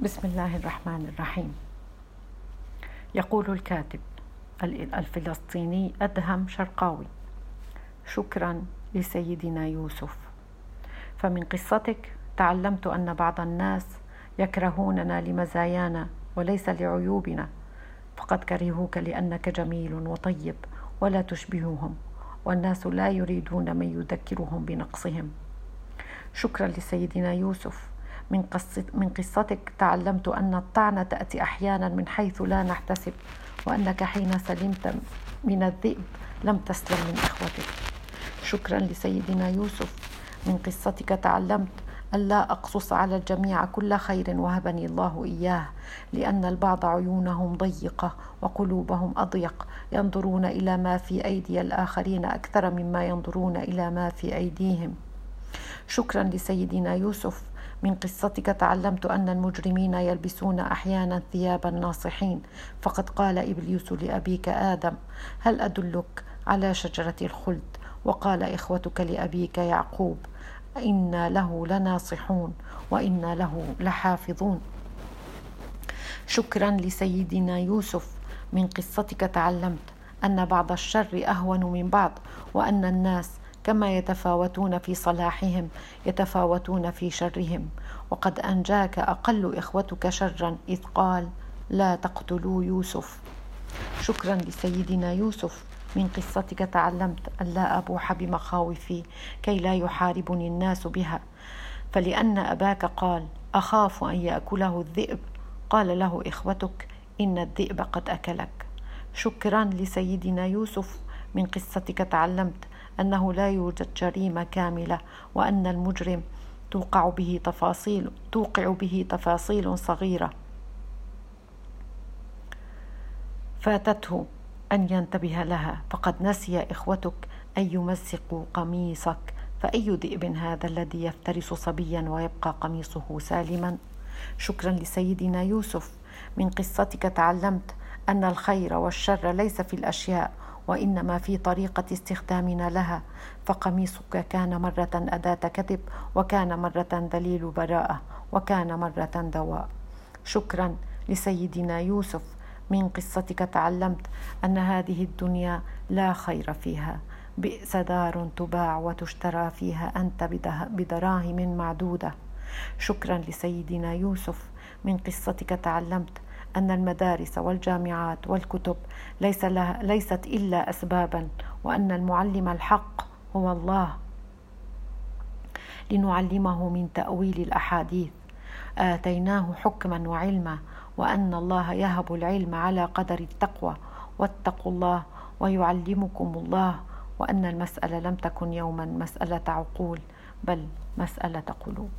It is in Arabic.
بسم الله الرحمن الرحيم. يقول الكاتب الفلسطيني أدهم شرقاوي شكرا لسيدنا يوسف. فمن قصتك تعلمت أن بعض الناس يكرهوننا لمزايانا وليس لعيوبنا. فقد كرهوك لأنك جميل وطيب ولا تشبههم والناس لا يريدون من يذكرهم بنقصهم. شكرا لسيدنا يوسف. من, قصة من قصتك تعلمت أن الطعنة تأتي أحيانا من حيث لا نحتسب وأنك حين سلمت من الذئب لم تسلم من إخوتك. شكرا لسيدنا يوسف. من قصتك تعلمت ألا أقصص على الجميع كل خير وهبني الله إياه لأن البعض عيونهم ضيقة وقلوبهم أضيق ينظرون إلى ما في أيدي الآخرين أكثر مما ينظرون إلى ما في أيديهم. شكرا لسيدنا يوسف. من قصتك تعلمت أن المجرمين يلبسون أحيانا ثياب الناصحين. فقد قال إبليس لأبيك آدم هل أدلك على شجرة الخلد؟ وقال إخوتك لأبيك يعقوب إنا له لناصحون وإنا له لحافظون. شكرا لسيدنا يوسف. من قصتك تعلمت أن بعض الشر أهون من بعض وأن الناس كما يتفاوتون في صلاحهم يتفاوتون في شرهم. وقد أنجاك أقل إخوتك شرا إذ قال لا تقتلوا يوسف. شكرا لسيدنا يوسف. من قصتك تعلمت الا أبوح بمخاوفي كي لا يحاربني الناس بها. فلأن أباك قال أخاف أن يأكله الذئب. قال له إخوتك إن الذئب قد أكلك. شكرا لسيدنا يوسف. من قصتك تعلمت أنه لا يوجد جريمة كاملة وأن المجرم توقع به تفاصيل توقع به تفاصيل صغيرة. فاتته أن ينتبه لها. فقد نسي إخوتك أن يمزقوا قميصك. فأي ذئب هذا الذي يفترس صبيا ويبقى قميصه سالما؟ شكرا لسيدنا يوسف. من قصتك تعلمت أن الخير والشر ليس في الأشياء وإنما في طريقة استخدامنا لها. فقميصك كان مرة أداة كذب وكان مرة دليل براءة وكان مرة دواء. شكرا لسيدنا يوسف. من قصتك تعلمت أن هذه الدنيا لا خير فيها. بئس دار تباع وتشترى فيها أنت بدراهم معدودة. شكرا لسيدنا يوسف. من قصتك تعلمت أن المدارس والجامعات والكتب ليس لها ليست إلا أسبابا وأن المعلم الحق هو الله. لنعلمه من تأويل الأحاديث. آتيناه حكما وعلما وأن الله يهب العلم على قدر التقوى. واتقوا الله ويعلمكم الله وأن المسألة لم تكن يوما مسألة عقول بل مسألة قلوب.